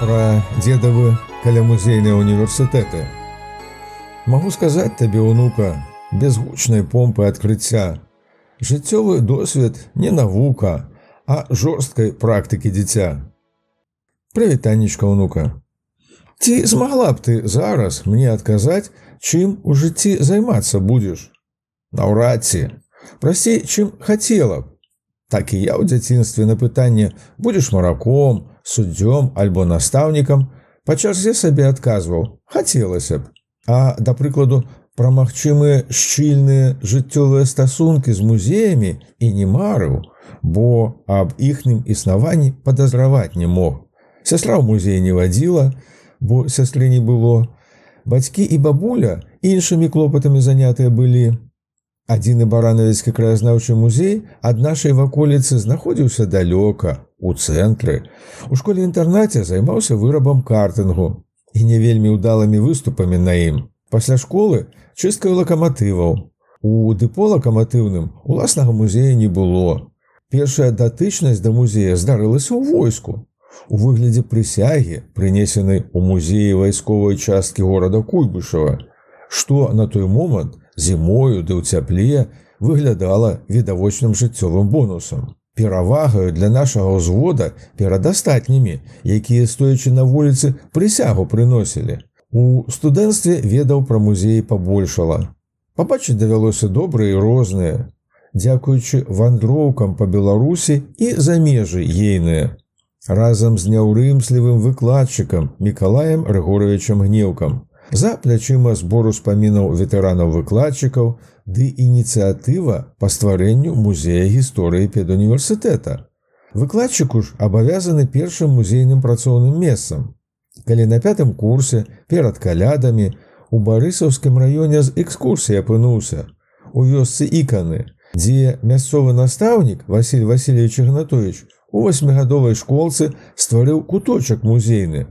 пра дзедавы каля музейныя універсітэты. Магу сказаць табе унука безгучнай помпы адкрыцця. Жыццёвы досвед не навука, а жорсткай практыкі дзіця. Прывітаннічка унука. Ці змагла б ты зараз мне адказаць, чым у жыцці займацца будзеш? Наўрад ці, прасцей, чым хацела б. Так і я ў дзяцінстве на пытанне будзеш мараком, суддзём альбо настаўнікам па чарзе сабе адказваў хацелася б. А да прыкладу пра магчымыя шчыльныя жыццёвыя стасункі з музеямі і не марыў бо аб іхнім існаванні падазраваць не мог. Сястра ў музей не вадзіла бо сястры не было. Бацькі і бабуля іншымі клопатамі занятыя былі адзіны баранавіцкі краязнаўчы музей ад нашай ваколіцы знаходзіўся далёка у цэнтры. У школе-інтэрнаце займаўся вырабам картынгу і не вельмі ўдалымі выступамі на ім. Пасля школы чысткаю лакаматываў. У дэпо лакаматыўным уласнага музея не было. Першая датычнасць да музея здарылася ў войску. У выглядзе прысягі, прынесенай у музеі вайсковай часткі горада Куйбышава, што на той момант зімою ды ў цяпле выглядала відавочным жыццёвым бонусам перавагаю для нашага ўзвода перад астатнімі, якія стоячы на вуліцы прысягу прыносілі. У студэнцтве ведаў пра музеі пабольшала. Пабачыць давялося добрыя і розныя, дзякуючы вандроўкам па Беларусі і за межы ейныя. Разам з няўрымслівым выкладчыкам Миколаем Рыгоровичам гнеўкам. За плячыма збору спамінаў ветэранаў выкладчыкаў, ды ініцыятыва па стварэнню музея гісторыі педуніверсітэта. Выкладчыку ж абавязаны першым музейным працоўным месцам. Калі на пятым курсе перад калядамі у барысаўскім раёне з экскурсіі апынуўся у вёсцы іканы, дзе мясцовы настаўнік Васіль Васильевич Гнатович у васьмігадовай школцы стварыў куточак музейны,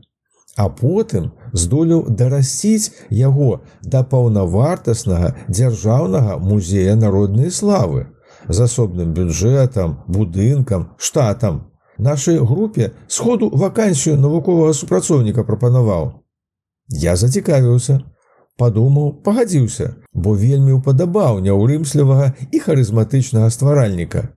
а потым здолеў дарасціць яго да паўнавартаснага дзяржаўнага музея народнай славы з асобным бюджэтам, будынкам, штатам. Нашай групе сходу вакансію навуковага супрацоўніка прапанаваў. Я зацікавіўся, падумаў, пагадзіўся, бо вельмі ўпадабаў няўрымслівага і харызматычнага стваральніка.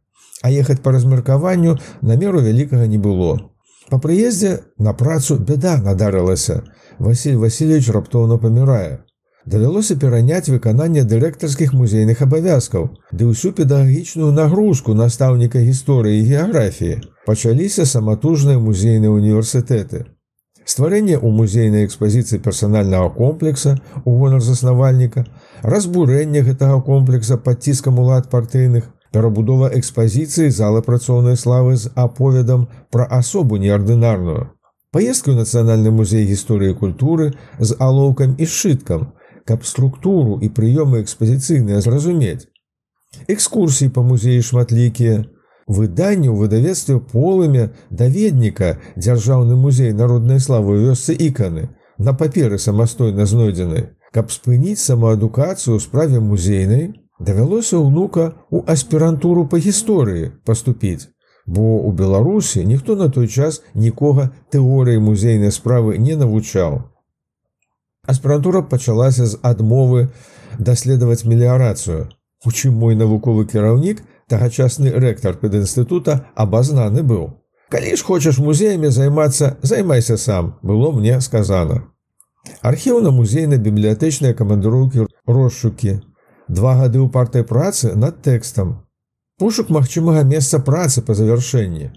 А ехаць па размеркаванню намеру вялікага не было. Па прыездзе на працу бяда надарылася. Васіль Васильевич раптоўна памірае. Давялося пераняць выкананне дырэктарскіх музейных абавязкаў, ды ўсю педагагічную нагрузку настаўніка гісторыі і геаграфіі. Пачаліся саматужныя музейныя універсітэты. Стварэнне ў музейнай экспазіцыі персанальнага комплекса у гонар заснавальніка, разбурэнне гэтага комплекса пад ціскам улад партыйных, перабудова экспазіцыі зала працоўнай славы з аповедам пра асобу неардынарную. Паездка ў нацыянальны музей гісторыі культуры з алоўкам і сшыткам, каб структуру і прыёмы экспазіцыйныя зразумець. Экскурсіі па музеі шматлікія, выданне ў выдавецтве полымя даведніка дзяржаўны музей народнай славы вёсцы іканы на паперы самастойна знойдзены, каб спыніць самаадукацыю ў справе музейнай, давялося ўнука ў аспірантуру па гісторыі паступіць, бо ў Беларусі ніхто на той час нікога тэорыі музейнай справы не навучаў. Аспірантура пачалася з адмовы даследаваць меліярацыю. У чым мой навуковы кіраўнік, тагачасны рэктар педінстытута абазнаны быў. Калі ж хочаш музеямі займацца, займайся сам, было мне сказана. Архіўна-музейна-бібліятэчныя камандыроўкі розшукі два гады ў партай працы над тэкстам. Пошук магчымага месца працы па завяршэнні.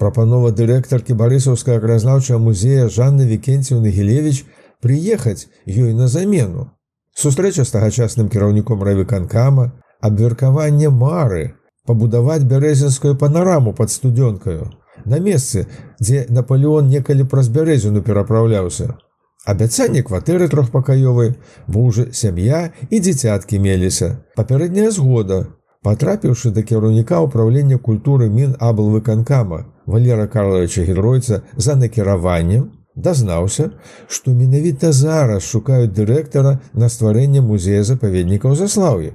Прапанова дырэктаркі барысаўскага краязнаўчага музея Жанны Вкенціўны Гелевіч прыехаць ёй на замену. Сустрэча з тагачасным кіраўніком райвыканкама, абверкаванне мары, пабудаваць бярэзінскую панараму пад студёнкаю, на месцы, дзе Наполеон некалі праз бярэзіну перапраўляўся. Абяцанне кватэры трохпакаёвай, мужы, сям'я і дзіцяткі меліся. Папярэдняя згода. Патрапіўшы да кіраўніка ўправлення культуры мін абл выканкама Валера Карловича геройца за накіраваннем, дазнаўся, што менавіта зараз шукаюць дырэктара на стварэнне музея запаведнікаў заслаўі.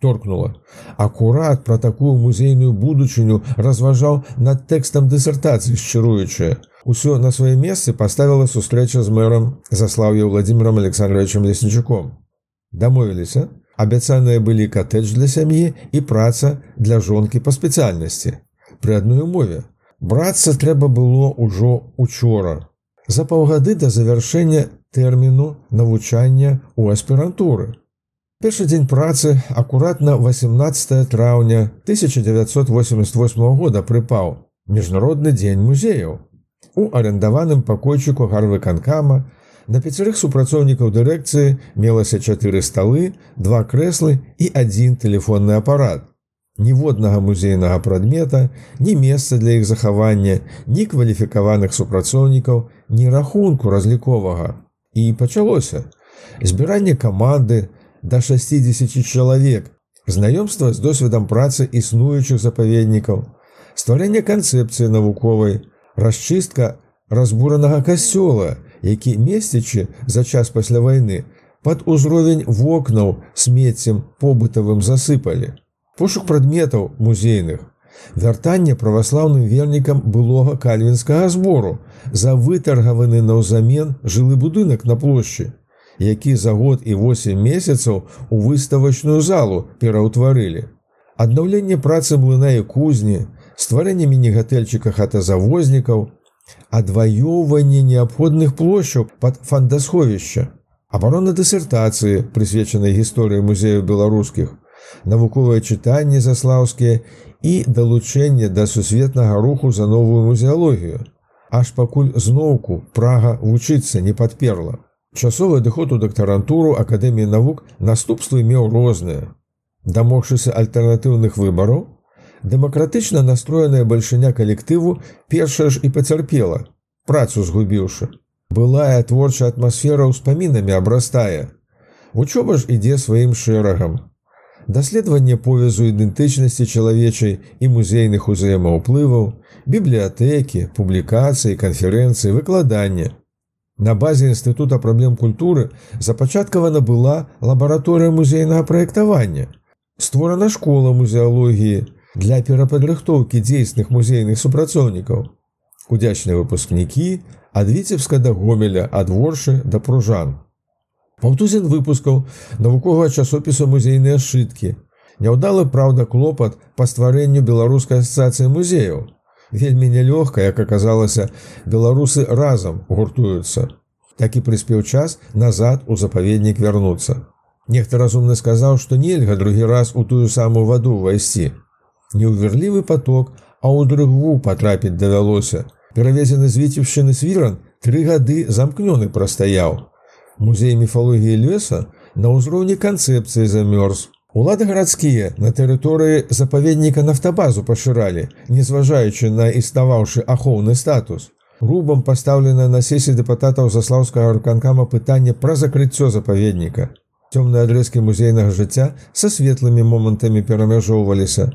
Торкнула. Акурат пра такую музейную будучыню разважаў над тэкстам дысертацыі шчыруючыя – Усё на свае месцы паставіла сустрэча з мэрам заслаўя Владимиром Александровичем Леснічуком. Дамовіліся, абяцаныя былі катэдж для сям'і і праца для жонкі па спецыяльнасці. Пры адной умове. Брацца трэба было ўжо учора. За паўгады да завяршэння тэрміну навучання ў аспірантуры. Першы дзень працы акуратна 18 траўня 1988 года прыпаў міжнародны дзень музеяў. У арендаваным пакойчыку гарвыканкама на пяцярых супрацоўнікаў дырэкцыі мелася чатыры сталы, два крэслы і адзін тэлефонны апарат. Ніводнага музейнага прадмета, ні месца для іх захавання, ні кваліфікаваных супрацоўнікаў, ні рахунку разліковага. І пачалося. Збіранне каманды, да 60 чалавек, знаёмства з досведам працы існуючых запаведнікаў, стварэнне канцэпцыі навуковай, расчыстка разбуранага касцёла, які месцічы за час пасля вайны пад узровень вокнаў смеццем побытавым засыпалі. Пошук прадметаў музейных, вяртанне праваслаўным вернікам былога кальвінскага збору за вытаргаваны наўзамен жылы будынак на плошчы, які за год і 8 месяцаў у выставачную залу пераўтварылі. Аднаўленне працы млына і кузні, стварэнне міні-гатэльчыка хатазавознікаў, адваёўванне неабходных плошчаў пад фандасховішча, абарона дысертацыі, прысвечанай гісторыі музею беларускіх, навуковыя чытанні заслаўскія і далучэнне да сусветнага руху за новую музеалогію. Аж пакуль зноўку прага вучыцца не падперла. Часовы адыход у дактарантуру акадэміі навук наступствы меў розныя. Дамогшыся альтэрнатыўных выбараў, дэмакратычна настроеная бальшыня калектыву першая ж і пацярпела, працу згубіўшы. Былая творчая атмасфера ўспамінамі абрастае. Учоба ж ідзе сваім шэрагам. Даследаванне повязу ідэнтычнасці чалавечай і музейных узаемаўплываў, бібліятэкі, публікацыі, канферэнцыі, выкладання. На базе інстытута праблем культуры запачаткавана была лабараторыя музейнага праектавання. Створана школа музеалогіі для перападрыхтоўкі дзейсных музейных супрацоўнікаў. Удзячныя выпускнікі ад віцебска да гомеля ад воршы да пружан. Паўтузен выпускаў навуковага часопіса музейныя сшыткі. Няўдалы праўда клопат па стварэнню беларускай асацыяцыі музеяў вельмі нялёгка, як аказалася, беларусы разам гуртуюцца. Так і прыспеў час назад у запаведнік вярнуцца. Нехта разумны сказаў, што нельга другі раз у тую самую ваду ўвайсці. Неўверлівы поток, а ў другу патрапіць давялося. Перавезены з віцівшчыны свіран тры гады замкнёны прастаяў. Музей міфалогіі леса на ўзроўні канцэпцыі замёрз, Улады гарадскія на тэрыторыі запаведніка нафтабазу пашыралі, незважаючы на існаваўшы ахоўны статус. Рубам пастаўлена на сесіі дэпататаў заслаўскага арканкама пытанне пра закрыццё запаведніка. Цёмныя адрэзкі музейнага жыцця са светлымі момантамі перамяжоўваліся.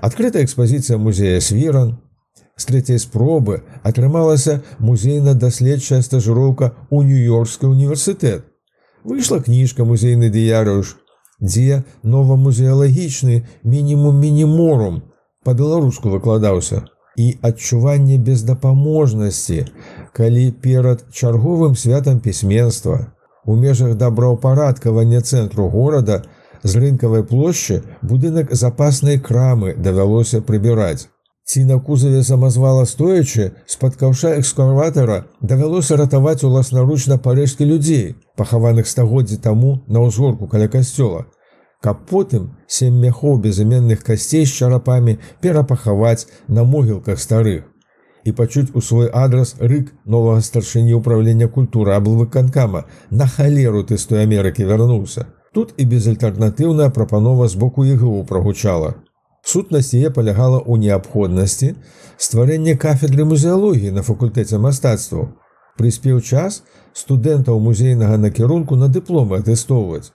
Адкрытая экспазіцыя музея свіран. З трэцяй спробы атрымалася музейна-даследчая стажыроўка ў нью-йоркскі універсітэт. Выйшла кніжка музейны дыярыш дзе новамузеалагічны мінімум мініморум па-беларуску выкладаўся і адчуванне бездапаможнасці, калі перад чарговым святам пісьменства у межах добраўпарадкавання цэнтру горада з рынкавай плошчы будынак запаснай крамы давялося прыбіраць. Ці на кузаве самазвала стоячы з-пад каўша экскаватара давялося ратаваць уласнаручна парэжкі людзей, пахаваных стагоддзі таму на ўзгорку каля касцёла, каб потым сем мяхоў безыменных касцей з чарапамі перапахаваць на могілках старых і пачуць у свой адрас рык новага старшыні ўправлення культуры аблвыканкама на халеру ты з той Амерыкі вярнуўся. Тут і безальтэрнатыўная прапанова з боку ігу прагучала. Сутнасць яе палягала ў неабходнасці стварэння кафедры музеалогіі на факультэце мастацтваў. Прыспеў час студэнтаў музейнага накірунку на дыпломы атэстоўваць.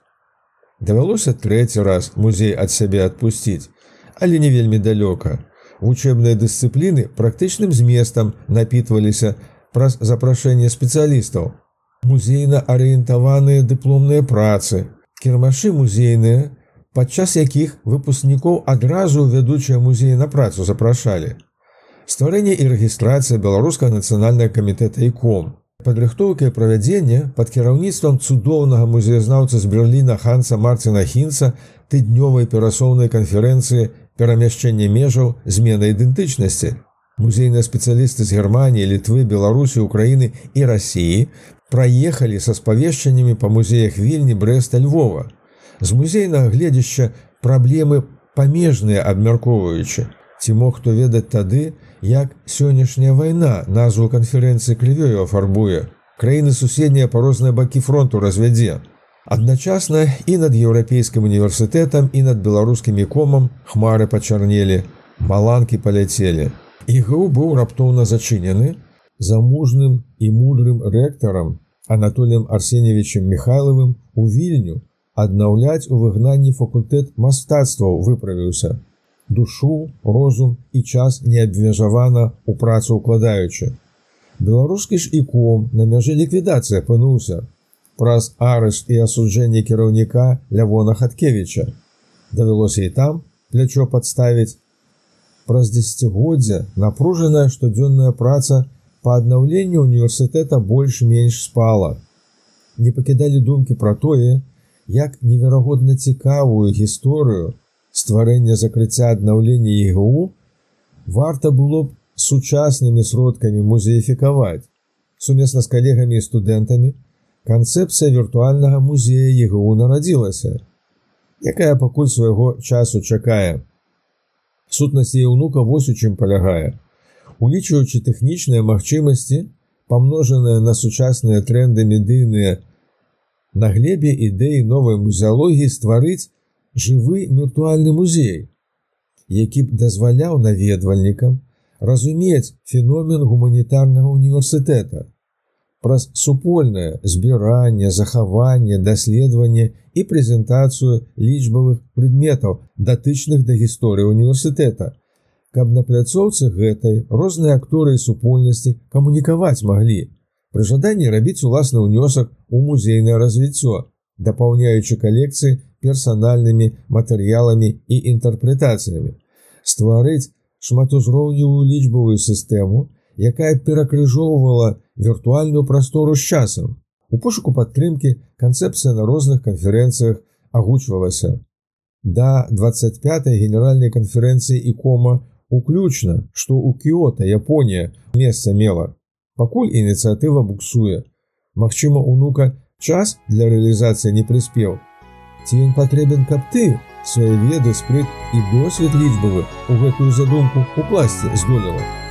Давялося трэці раз музей ад сябе адпусціць, але не вельмі далёка. Вучэбныя дысцыпліны практычным зместам напітваліся праз запрашэнне спецыялістаў. Музейна арыентаваныя дыпломныя працы, кірмашы музейныя, падчас якіх выпускнікоў адразу вядучыя музеі на працу запрашалі. стварэнне і рэгістрацыя беларускага нацыянальнага камітэта іком падрыхтоўка і правядзенне пад кіраўніцтвам цудоўнага музеязнаўца з берліна ханса марціна хінца тыднёвай перасоўнай канферэнцыі перамяшчэння межаў змена ідэнтычнасці музейныя спецыялісты з германії літвы беларусі украіны і рассіі праехалі са спавешчаннямі па музеях вільні брэста львова. З музейнага гледзяща праблемы памежныя абмяркоўваючы ці мог хто ведаць тады як сённяшняя вайна назву канферэнцыі крывёю афарбуе краіны суседнія па розныя бакі фронту развядзе. Адначасна і над еўрапейскім універсітэтам і над беларускімі комам хмары пачарнелі маланкі паляцелі. Ігу быў раптоўна зачынены замужным і мудрым рэктарам Анатолем Арсеньевичем Михайловым у вільню аднаўляць у выгнанні факультэт мастацтваў выправіўся. Душу, розум і час не абвяжавана ў працу укладаючы. Беларускі ж іком на мяжы ліквідацыі апынуўся праз арышт і асуджэнне кіраўніка Лявона Хаткевіча. Давялося і там плячо падставіць. Праз дзесяцігоддзя напружаная штодзённая праца, па аднаўленню універсітэта больш-менш спала. Не пакідалі думкі пра тое, як неверагодна цікавую гісторыю стварэння закрыцця аднаўлення ігУ варта было б сучаснымі сродкамі музеефікаваць. Сумесна з калегамі і студэнтамі канцэпцыя віртуальнага музея ігУ нарадзілася, якая пакуль свайго часу чакае. Сутнасць яе ўнука вось у чым палягае улічваючы тэхнічныя магчымасці, памножаныя на сучасныя тренды медыйныя, на глебе ідэі новай музеалогіі стварыць жывы віртуальны музей, які б дазваляў наведвальнікам разумець феномен гуманітарнага універсітэта, праз супольнае збіранне, захаванне, даследаванне і прэзентацыю лічбавых прадметаў, датычных да гісторыі універсітэта, каб на пляцоўцы гэтай розныя акторы і супольнасці камунікаваць маглі. Пры жаданні рабіць уласны ўнёсак у музейнае развіццё, дапаўняючы калекцыі персанальнымі матэрыяламі і інтэрпрэтацыямі, стварыць шматузроўневую лічбавую сістэму, якая перакрыжоўвала віртуальную прастору з часам. У пошуку падтрымкі канцэпцыя на розных канферэнцыях агучвалася. Да 25 генеральнай канферэнцыі і кома Уключна, што ў Кіота Японія месца мела. Пакуль ініцыятыва буксуе. Магчыма, унука час для рэалізацыі не прыспеў. Ці ён патрэбен, каб ты свае веды спрыт і досвед лічбавы у гэтую задумку у пласці здолела.